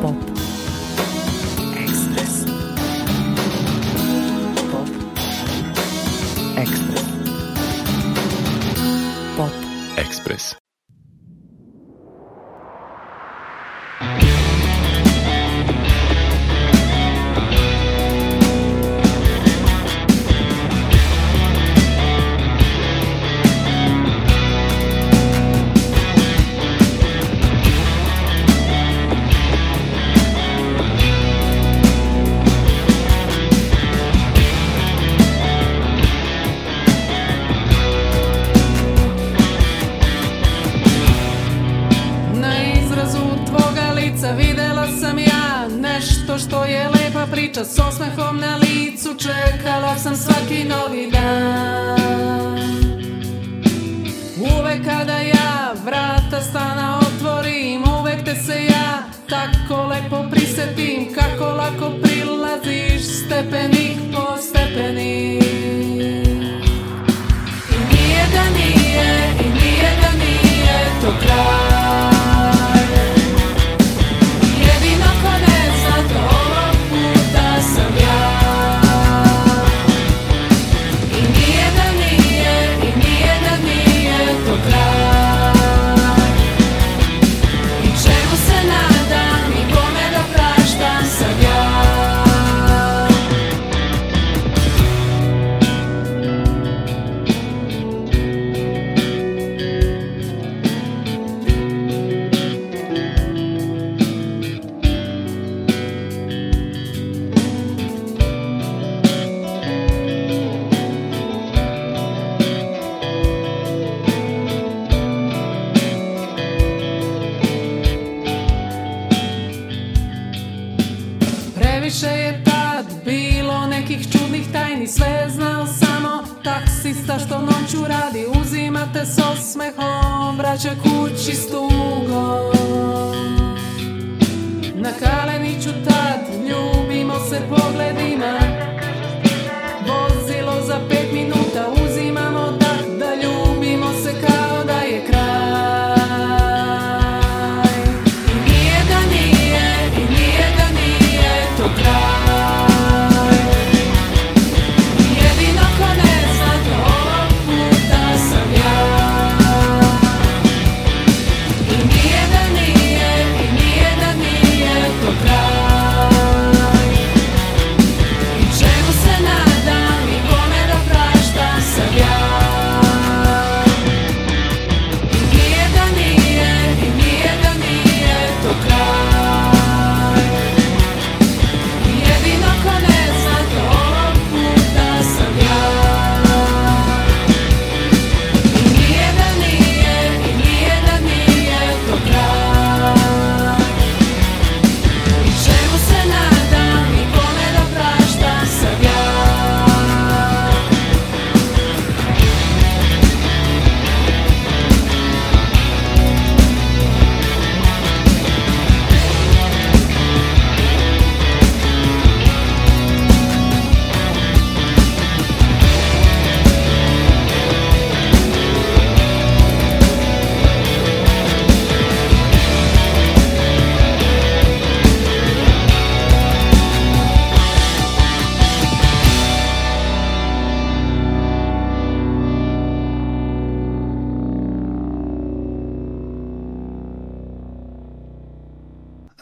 pop.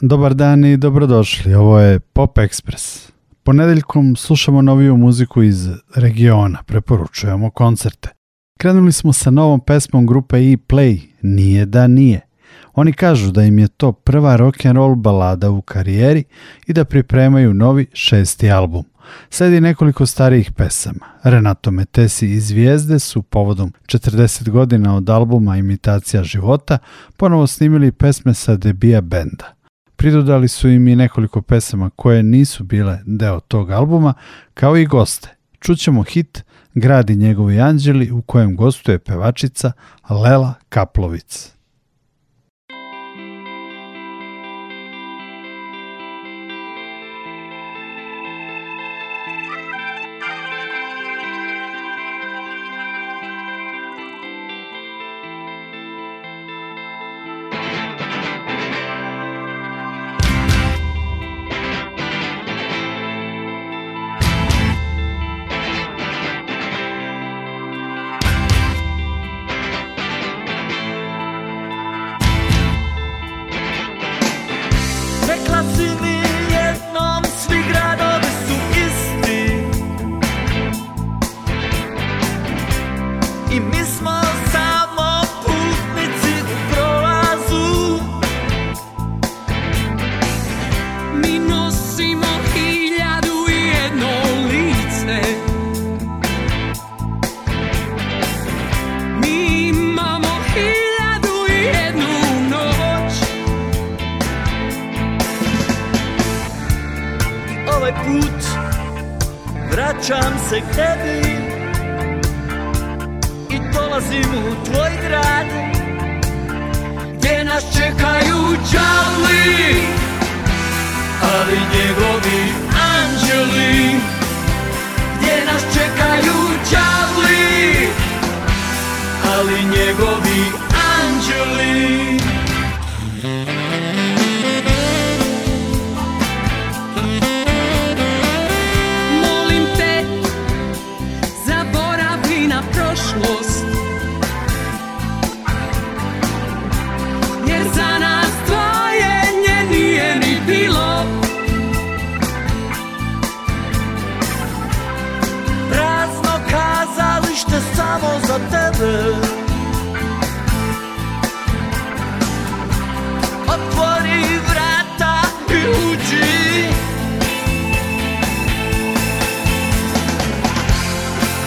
Dobar dan i dobrodošli. Ovo je Pop Express. Ponedeljkom slušamo noviju muziku iz regiona, preporučujemo koncerte. Krenuli smo sa novom pesmom grupe E-Play, Nije da nije. Oni kažu da im je to prva rock'n'roll balada u karijeri i da pripremaju novi šesti album. Sledi nekoliko starijih pesama. Renato Metesi i Zvijezde su povodom 40 godina od albuma Imitacija života ponovo snimili pesme sa debija benda. Pridodali su im i nekoliko pesama koje nisu bile deo tog albuma, kao i goste. Čućemo hit Gradi njegovi anđeli u kojem gostuje pevačica Lela Kaplovic.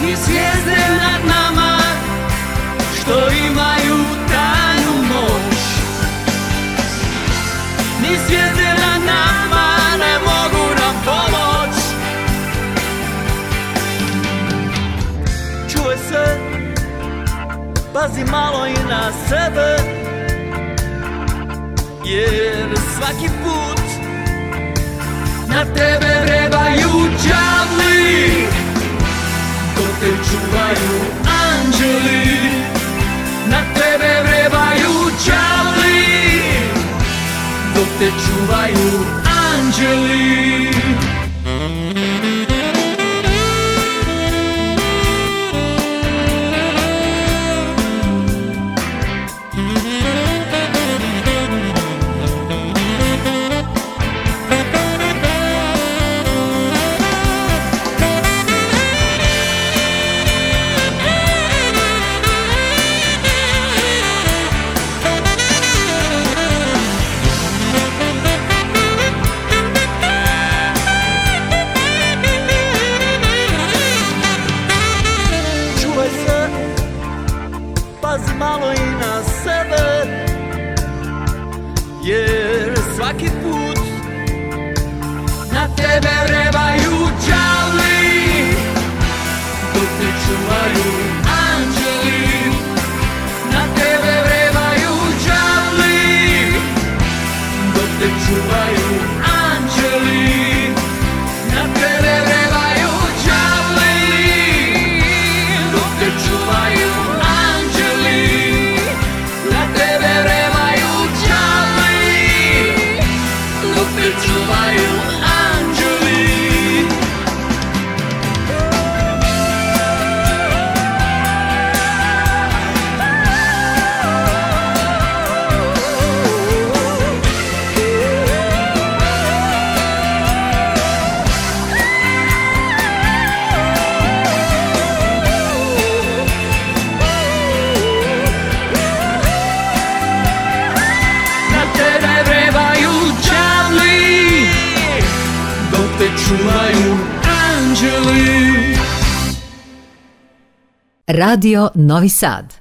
i zvijezde nad nama što imaju tajnu moć ni zvijezde nad nama ne mogu nam pomoć Čuje se pazi malo i na sebe jer svaki put na tebe vrebaju džavli te čuvaju anđeli Na tebe vrebaju čavli Dok te čuvaju anđeli Radio Novi Sad.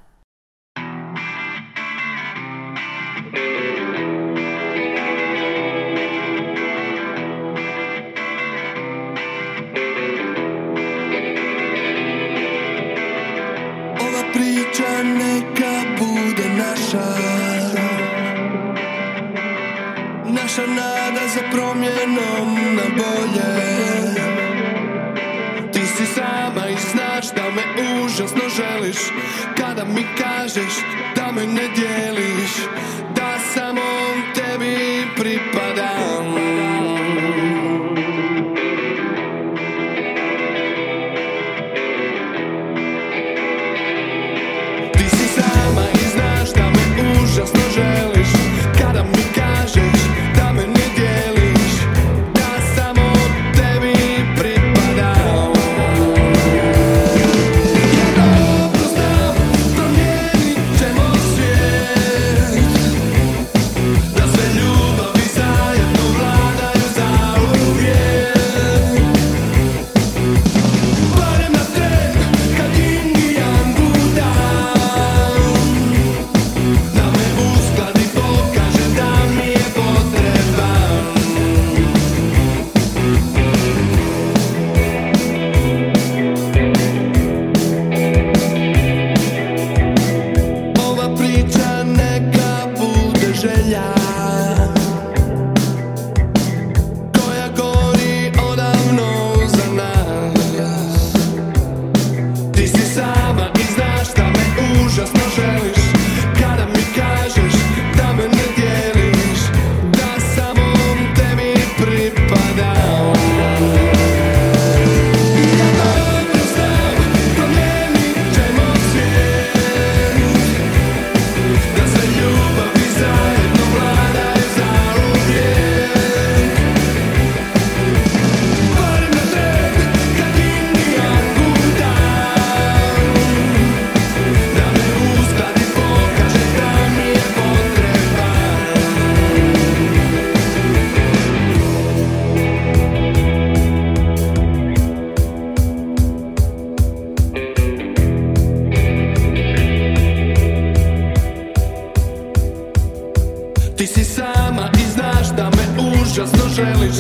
užasno želiš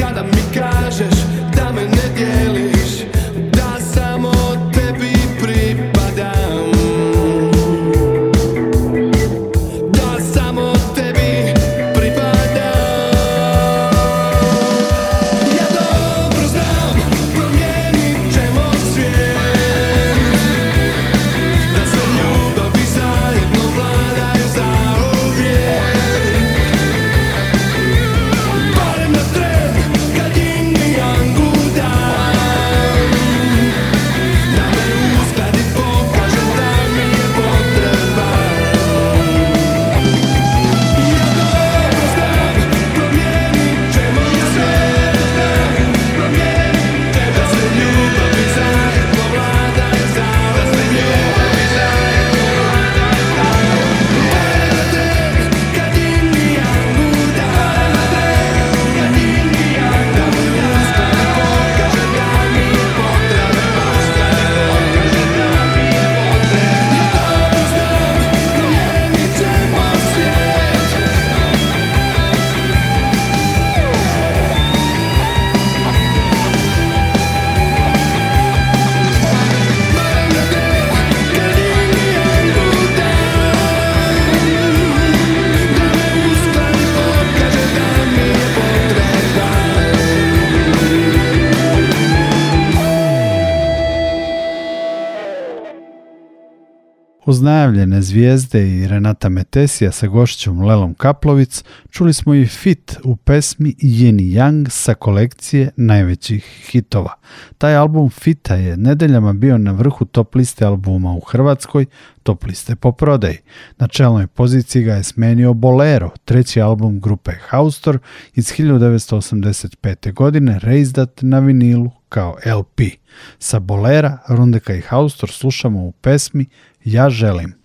Kada mi kažeš da me ne dijeliš Najavljene zvijezde i Renata Metesija sa gošćom Lelom Kaplovic čuli smo i fit u pesmi Yin Yang sa kolekcije najvećih hitova. Taj album Fita je nedeljama bio na vrhu top liste albuma u Hrvatskoj, top liste po prodaji. Na čelnoj poziciji ga je smenio Bolero, treći album grupe Haustor iz 1985. godine, reizdat na vinilu kao LP. Sa Bolera, Rundeka i Haustor slušamo u pesmi Ja želim.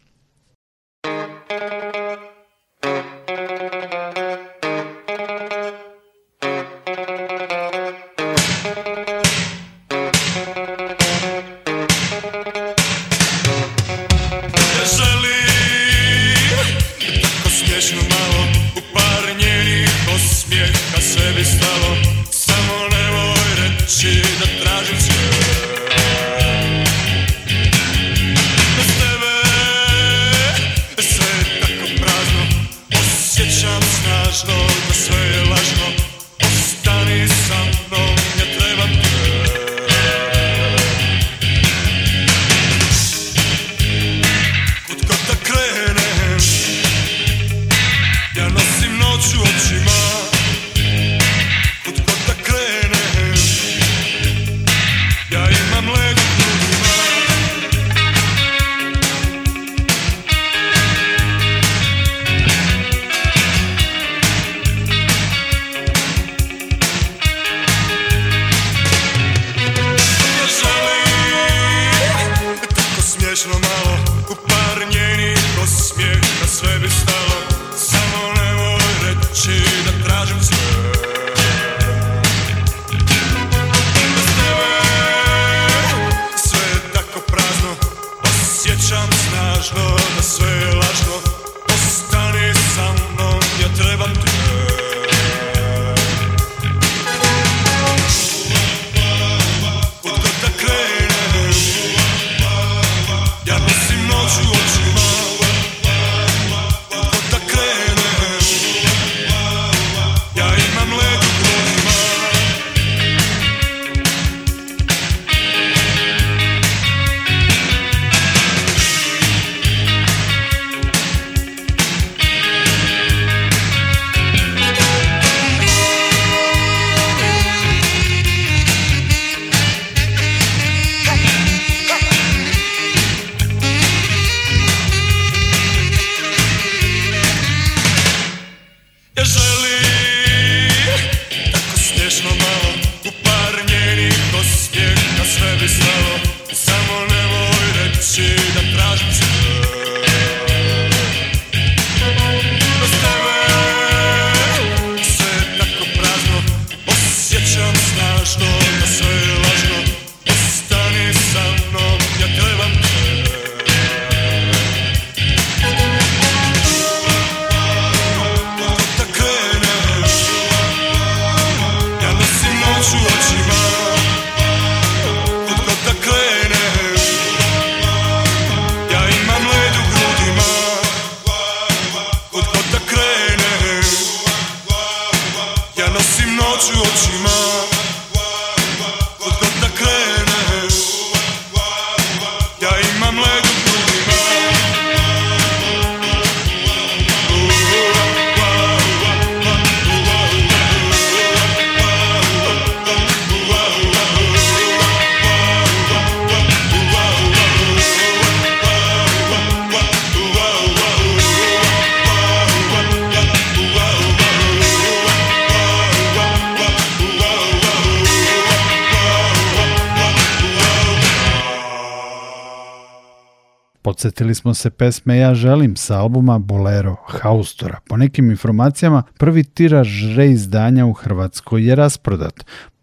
Podsjetili smo se pesme Ja želim sa albuma Bolero Haustora. Po nekim informacijama prvi tiraž reizdanja u Hrvatskoj je rasprodat.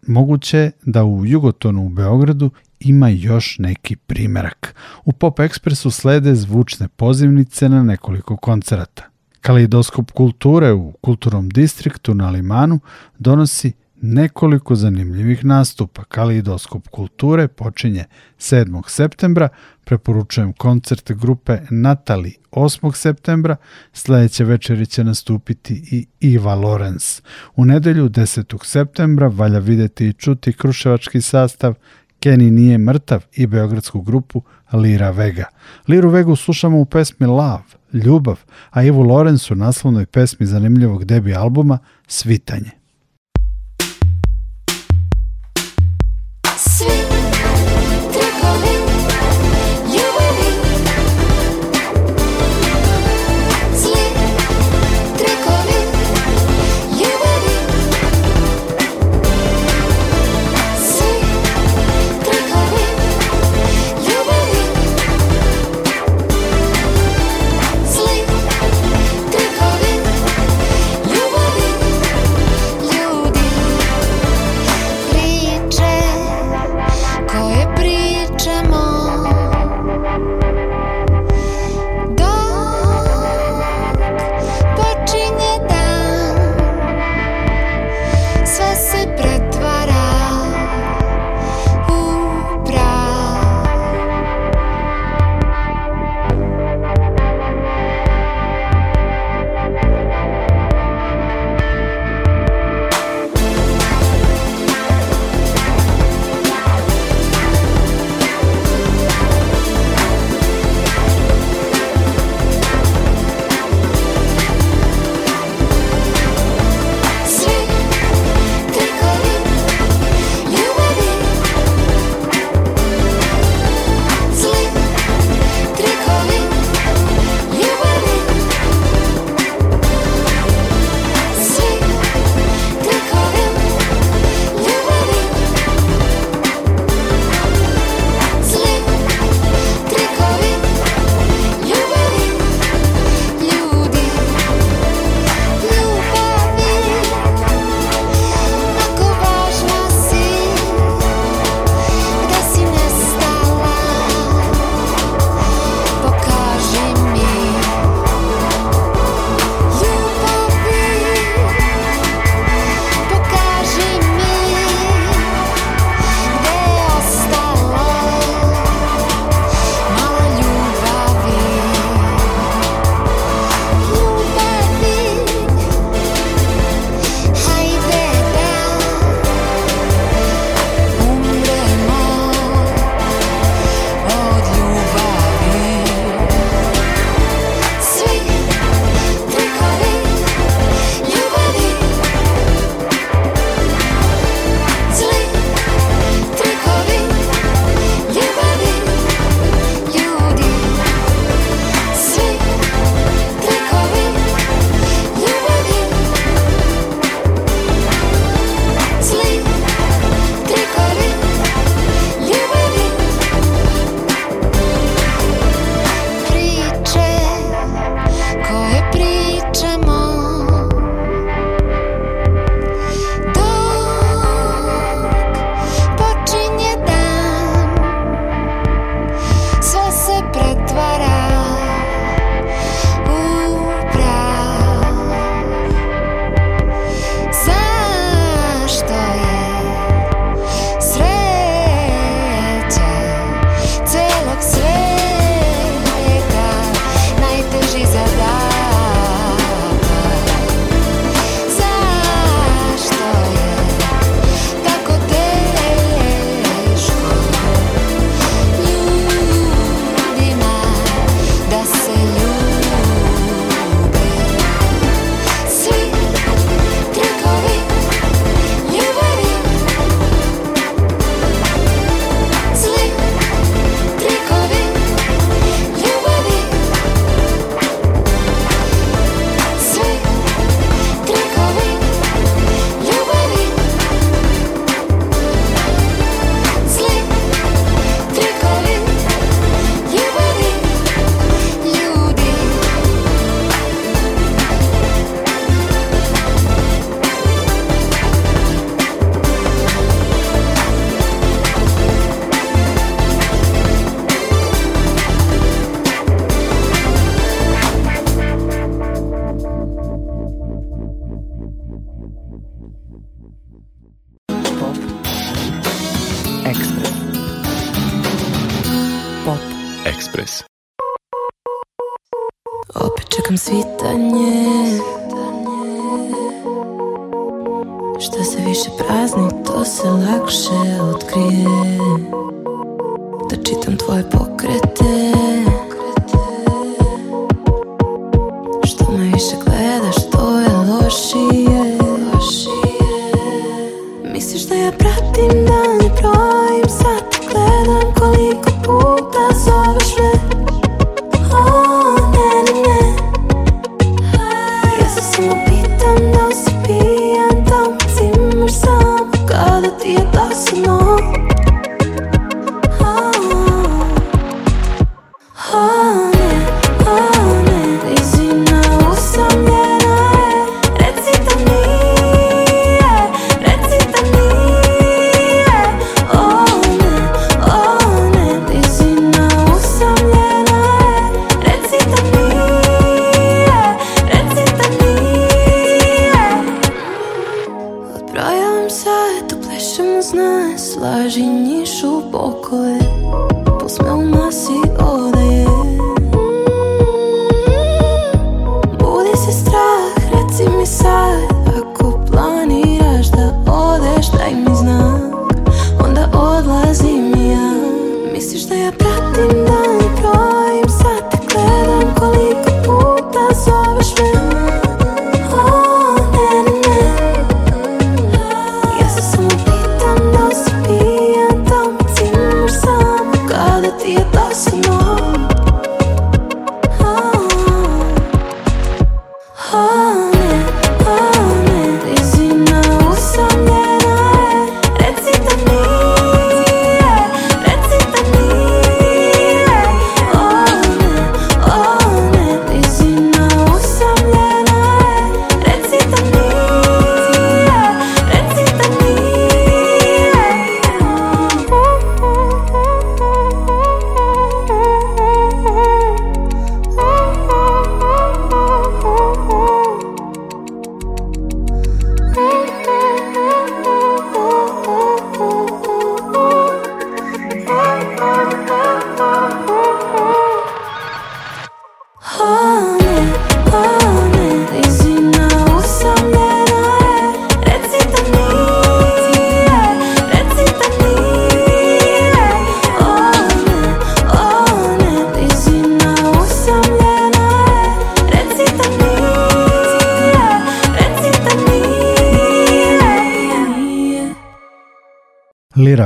Moguće da u Jugotonu u Beogradu ima još neki primjerak. U Pop Expressu slede zvučne pozivnice na nekoliko koncerata. Kalidoskop kulture u kulturnom distriktu na Limanu donosi nekoliko zanimljivih nastupa. Kalidoskop kulture počinje 7. septembra, preporučujem koncert grupe Natali 8. septembra, sledeće večeri će nastupiti i Iva Lorenz. U nedelju 10. septembra valja videti i čuti kruševački sastav Kenny nije mrtav i beogradsku grupu Lira Vega. Liru Vegu slušamo u pesmi Love, ljubav, a Ivu Lorenz u naslovnoj pesmi zanimljivog debi albuma Svitanje.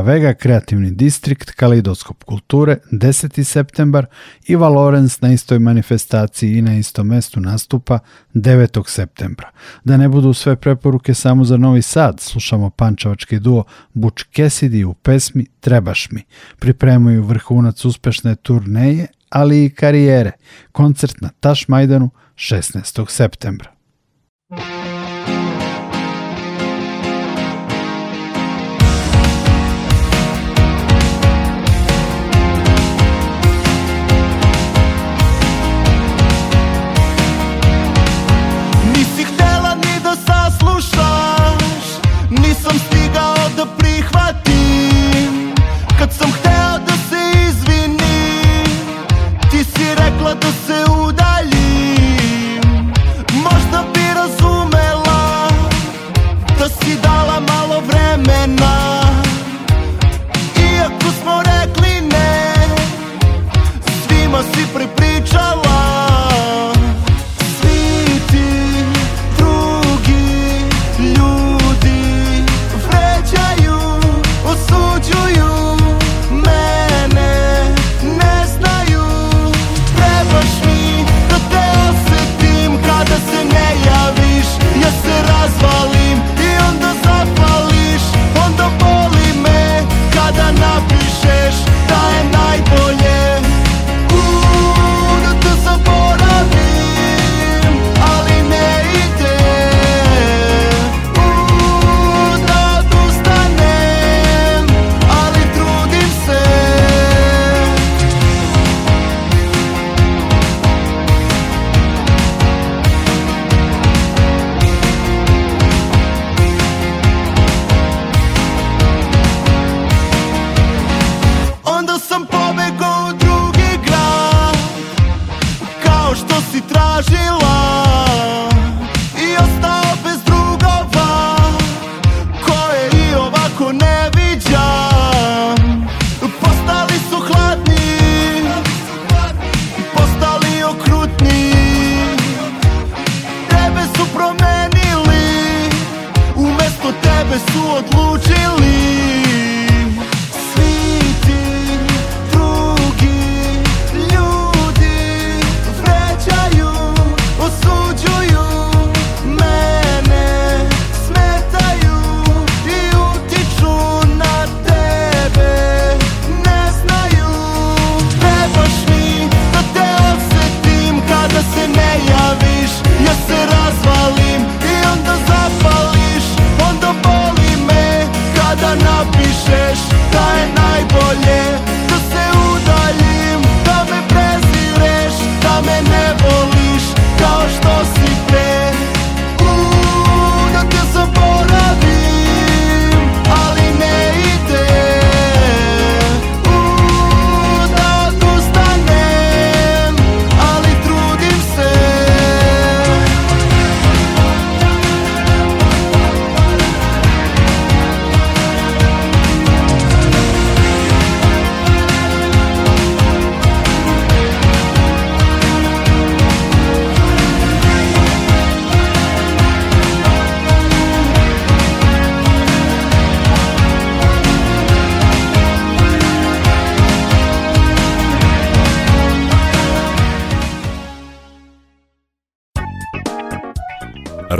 Vega, Kreativni distrikt, Kalidoskop kulture, 10. septembar, i Lorenz na istoj manifestaciji i na istom mestu nastupa 9. septembra. Da ne budu sve preporuke samo za Novi Sad, slušamo pančevački duo Bučkesidi Kesidi u pesmi Trebaš mi. Pripremuju vrhunac uspešne turneje, ali i karijere. Koncert na Tašmajdanu 16. septembra.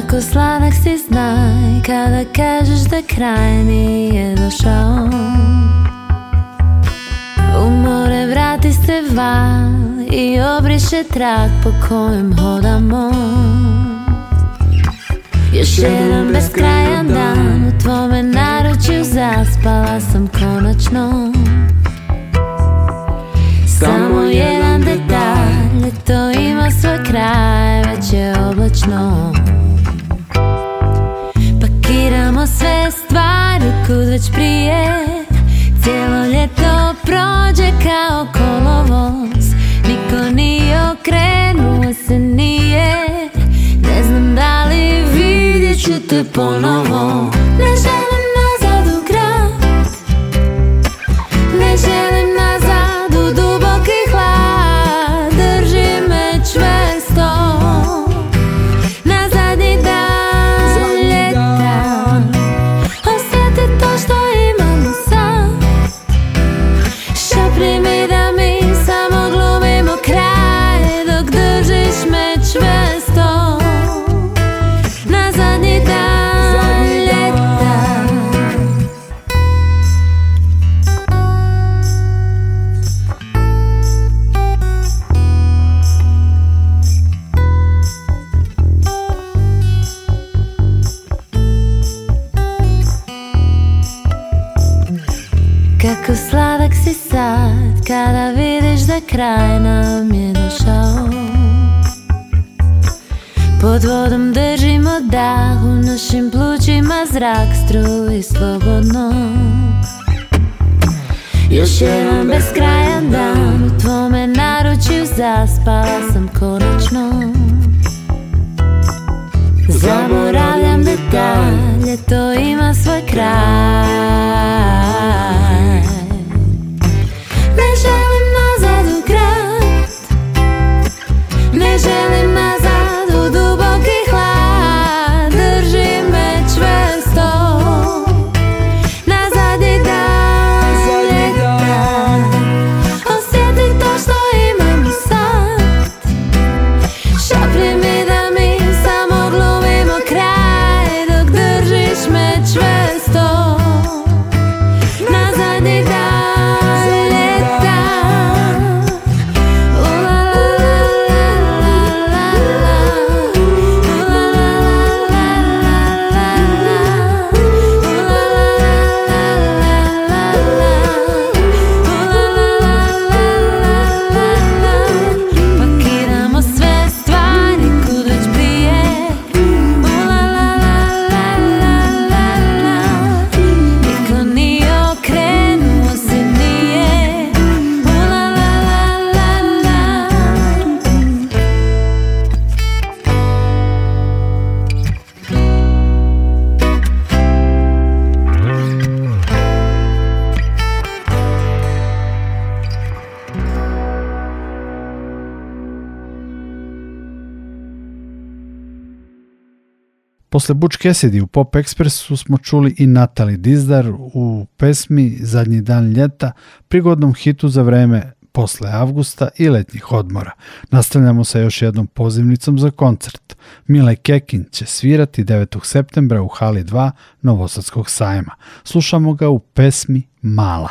Tako sladak si znaj Kada kažeš da kraj mi je došao U more vrati se van I obriše trak po kojem hodamo Još jedan kraja dan U tvome naručju zaspala sam konačno Samo jedan detalj To ima svoj kraj, već je oblačno sve stvari kud već prije Cijelo ljeto prođe kao kolovoz Niko ni okrenuo se nije Ne znam da li vidjet ću te ponovo Ne želim Pod vodom držimo dah U našim plućima zrak struji slobodno Još jedan beskrajan dan U tvome naručju zaspala sam konačno Zaboravljam detalje To ima svoj kraj Posle bučke u Pop Expressu smo čuli i Natali Dizdar u pesmi Zadnji dan ljeta, prigodnom hitu za vreme posle avgusta i letnjih odmora. Nastavljamo sa još jednom pozivnicom za koncert. Mile Kekin će svirati 9. septembra u Hali 2 Novosadskog sajma. Slušamo ga u pesmi Mala.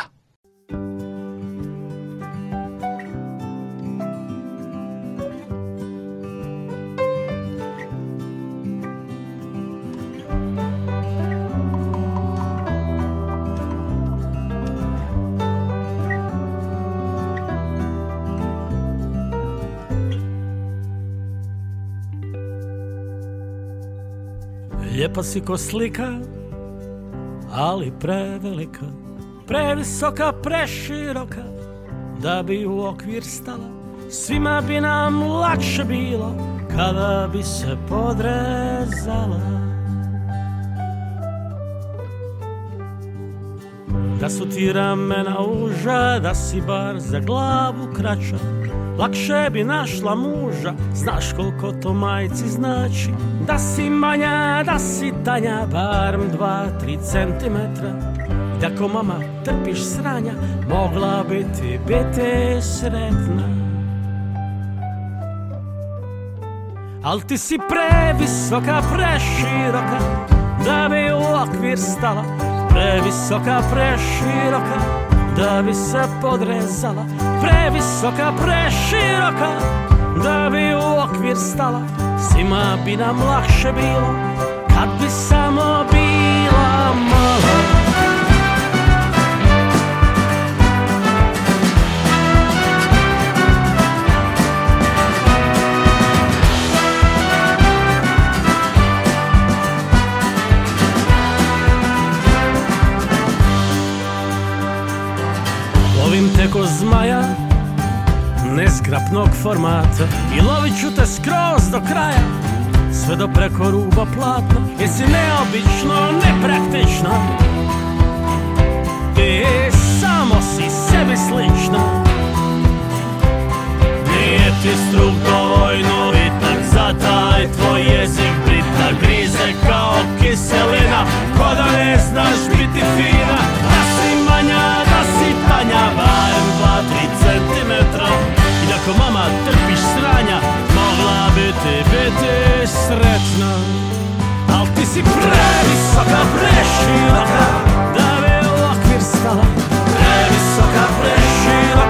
lijepa si ko slika, ali prevelika, previsoka, preširoka, da bi u okvir stala. Svima bi nam lakše bilo kada bi se podrezala. Da su ti ramena uža, da si bar za glavu kraća, Lakše bi našla muža, znaš koliko to majci znači Da si manja, da si tanja, barem dva, tri centimetra Da ko mama trpiš sranja, mogla bi ti biti sretna Al ti si previsoka, preširoka Da bi u okvir stala Previsoka, preširoka Da bi se podrezala visoka, preširoka Da bi u okvir stala Svima bi nam lakše bilo Kad bi samo bila mala skrapnog formata I lovit ću te skroz do kraja Sve do preko ruba platna Jer si neobično nepraktična I samo si sebi slična Nije ti struk novitak Za taj tvoj jezik brita Grize kao kiselina Ko da ne znaš biti fina Da si manja, da si tanja Barem dva, tri centimetra ako mama trpiš sranja Mogla bi ti biti sretna Al ti si previsoka, preširoka Da bi u okvir stala Previsoka, preširoka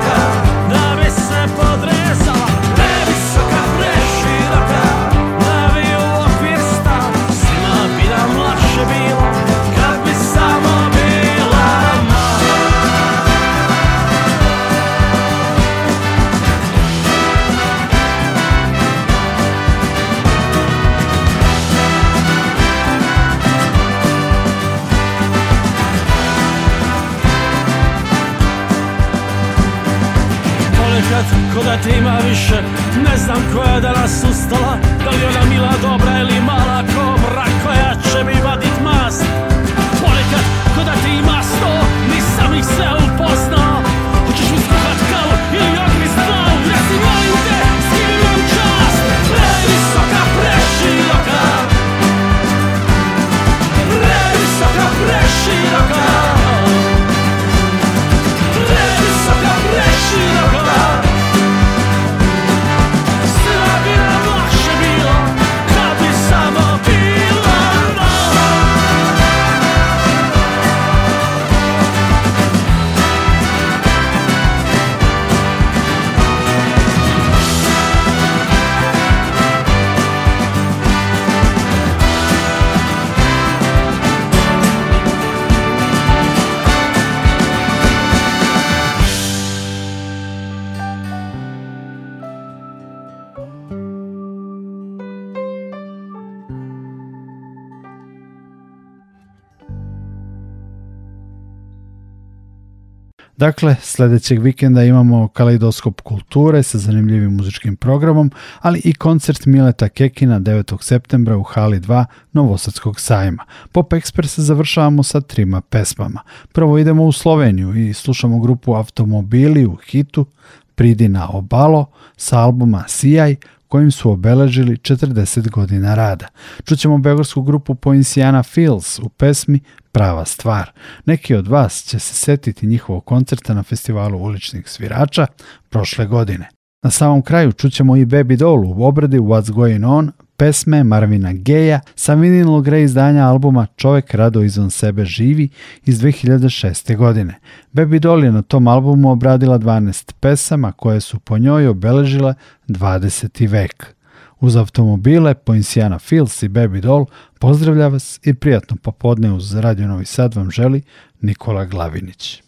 nekad ko da te ima više Ne znam koja je danas ustala Da li ona mila, dobra ili mala mrak Koja će mi vadit mas Ponekad ko da te ima sto Nisam ih sve upoznao Hoćeš mi skuhat kao ili Dakle, sljedećeg vikenda imamo kaleidoskop kulture sa zanimljivim muzičkim programom, ali i koncert Mileta Kekina 9. septembra u Hali 2 Novosadskog sajma. Pop Express završavamo sa trima pesmama. Prvo idemo u Sloveniju i slušamo grupu Automobili u hitu Pridi na obalo sa albuma Sijaj kojim su obeležili 40 godina rada. Čućemo begorsku grupu Poinciana Fields u pesmi prava stvar. Neki od vas će se setiti njihovog koncerta na festivalu uličnih svirača prošle godine. Na samom kraju čućemo i Baby Doll u obradi What's Going On, pesme Marvina Geja sa vinilog reizdanja albuma Čovek rado izvan sebe živi iz 2006. godine. Baby Doll je na tom albumu obradila 12 pesama koje su po njoj obeležile 20. vek. Uz automobile, Poinciana Fils i Baby Doll pozdravlja vas i prijatno popodne uz Radio Novi Sad vam želi Nikola Glavinić.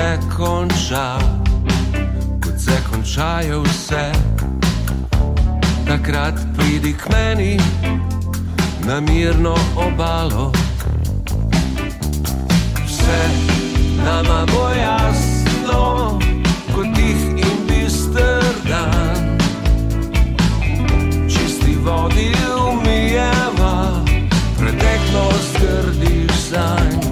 se konča, kot se končajo vse. Takrat pridi k meni na mirno obalo. Vse nama bo jasno, kot tih in bistr dan. Čisti vodi umijeva, preteklost grdi sanj.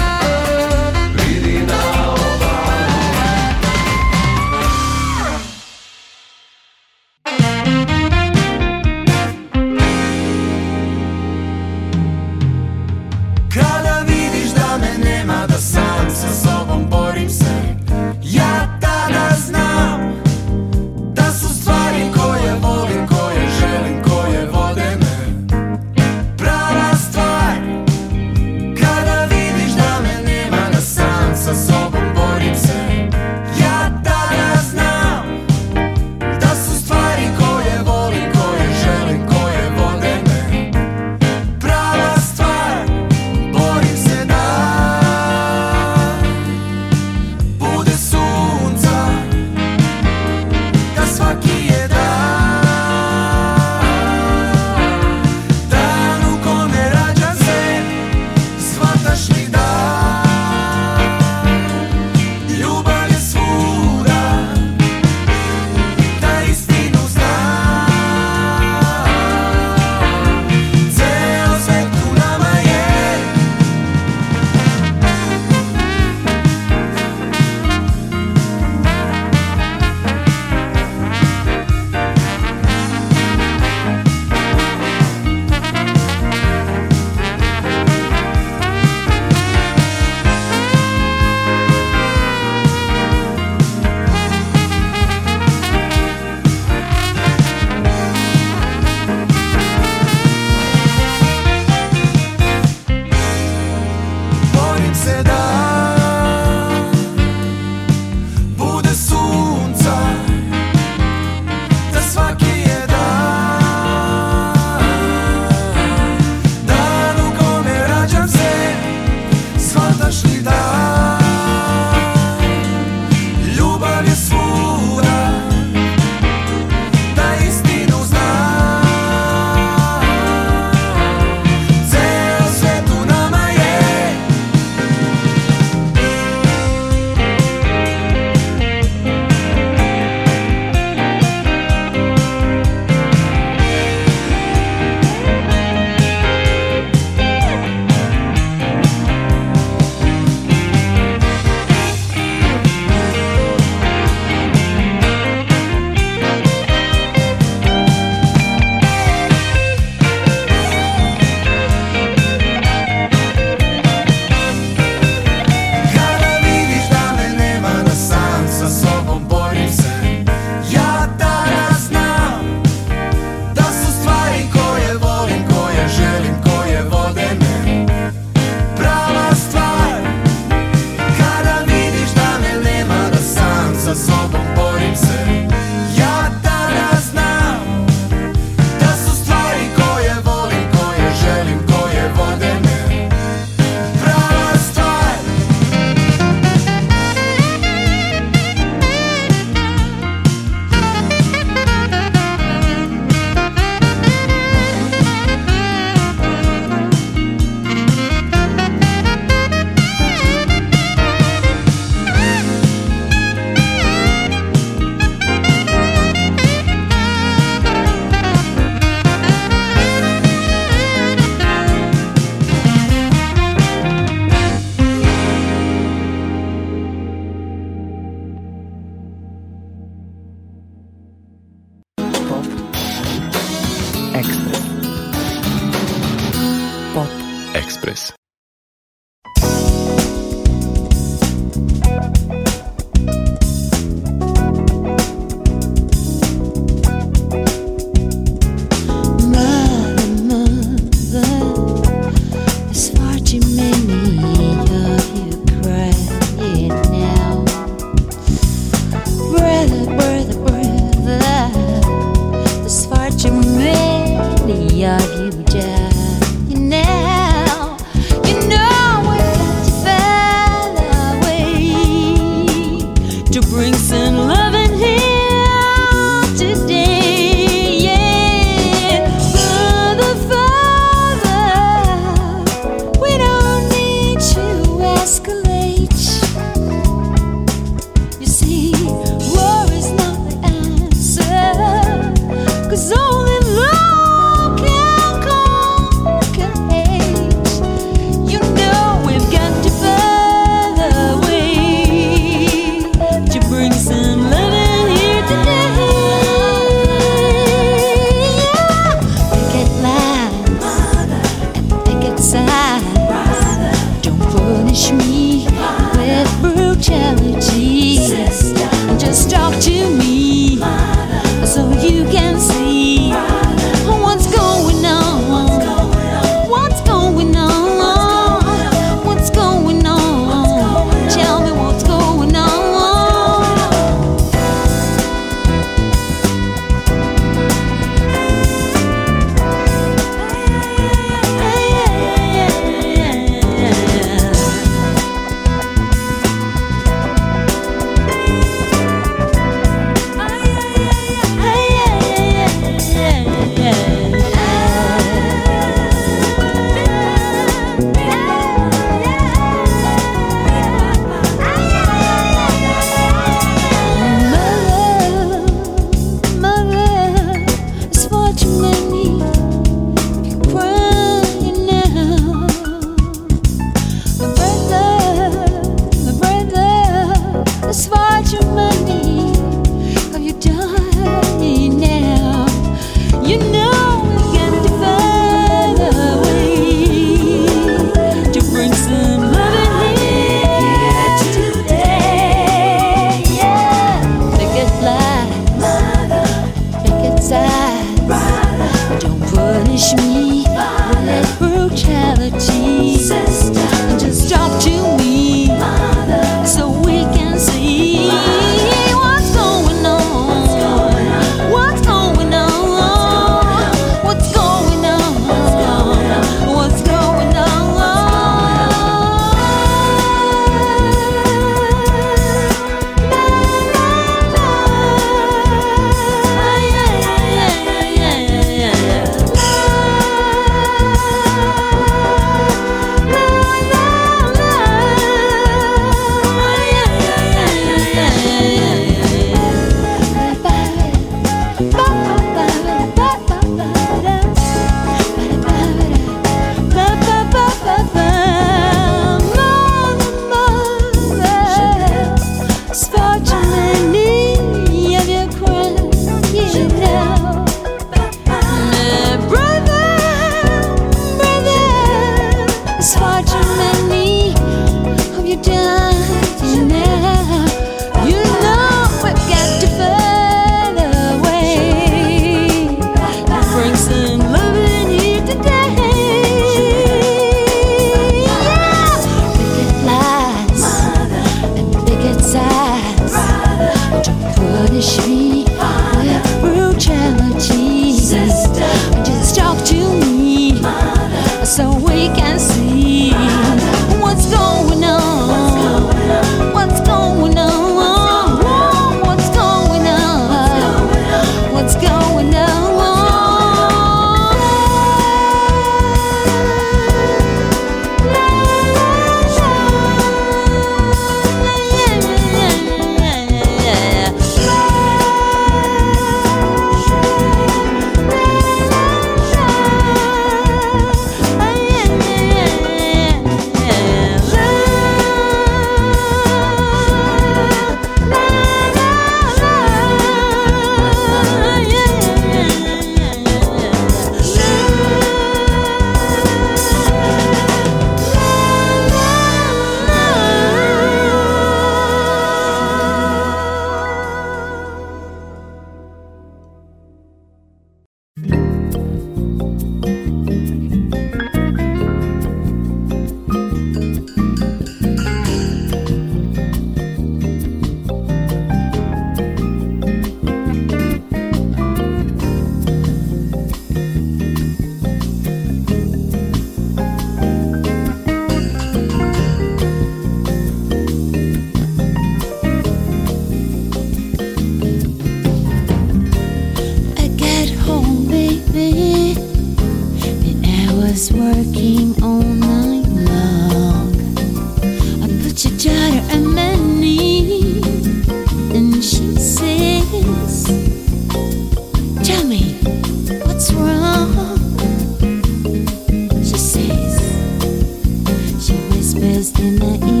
Best in the evening.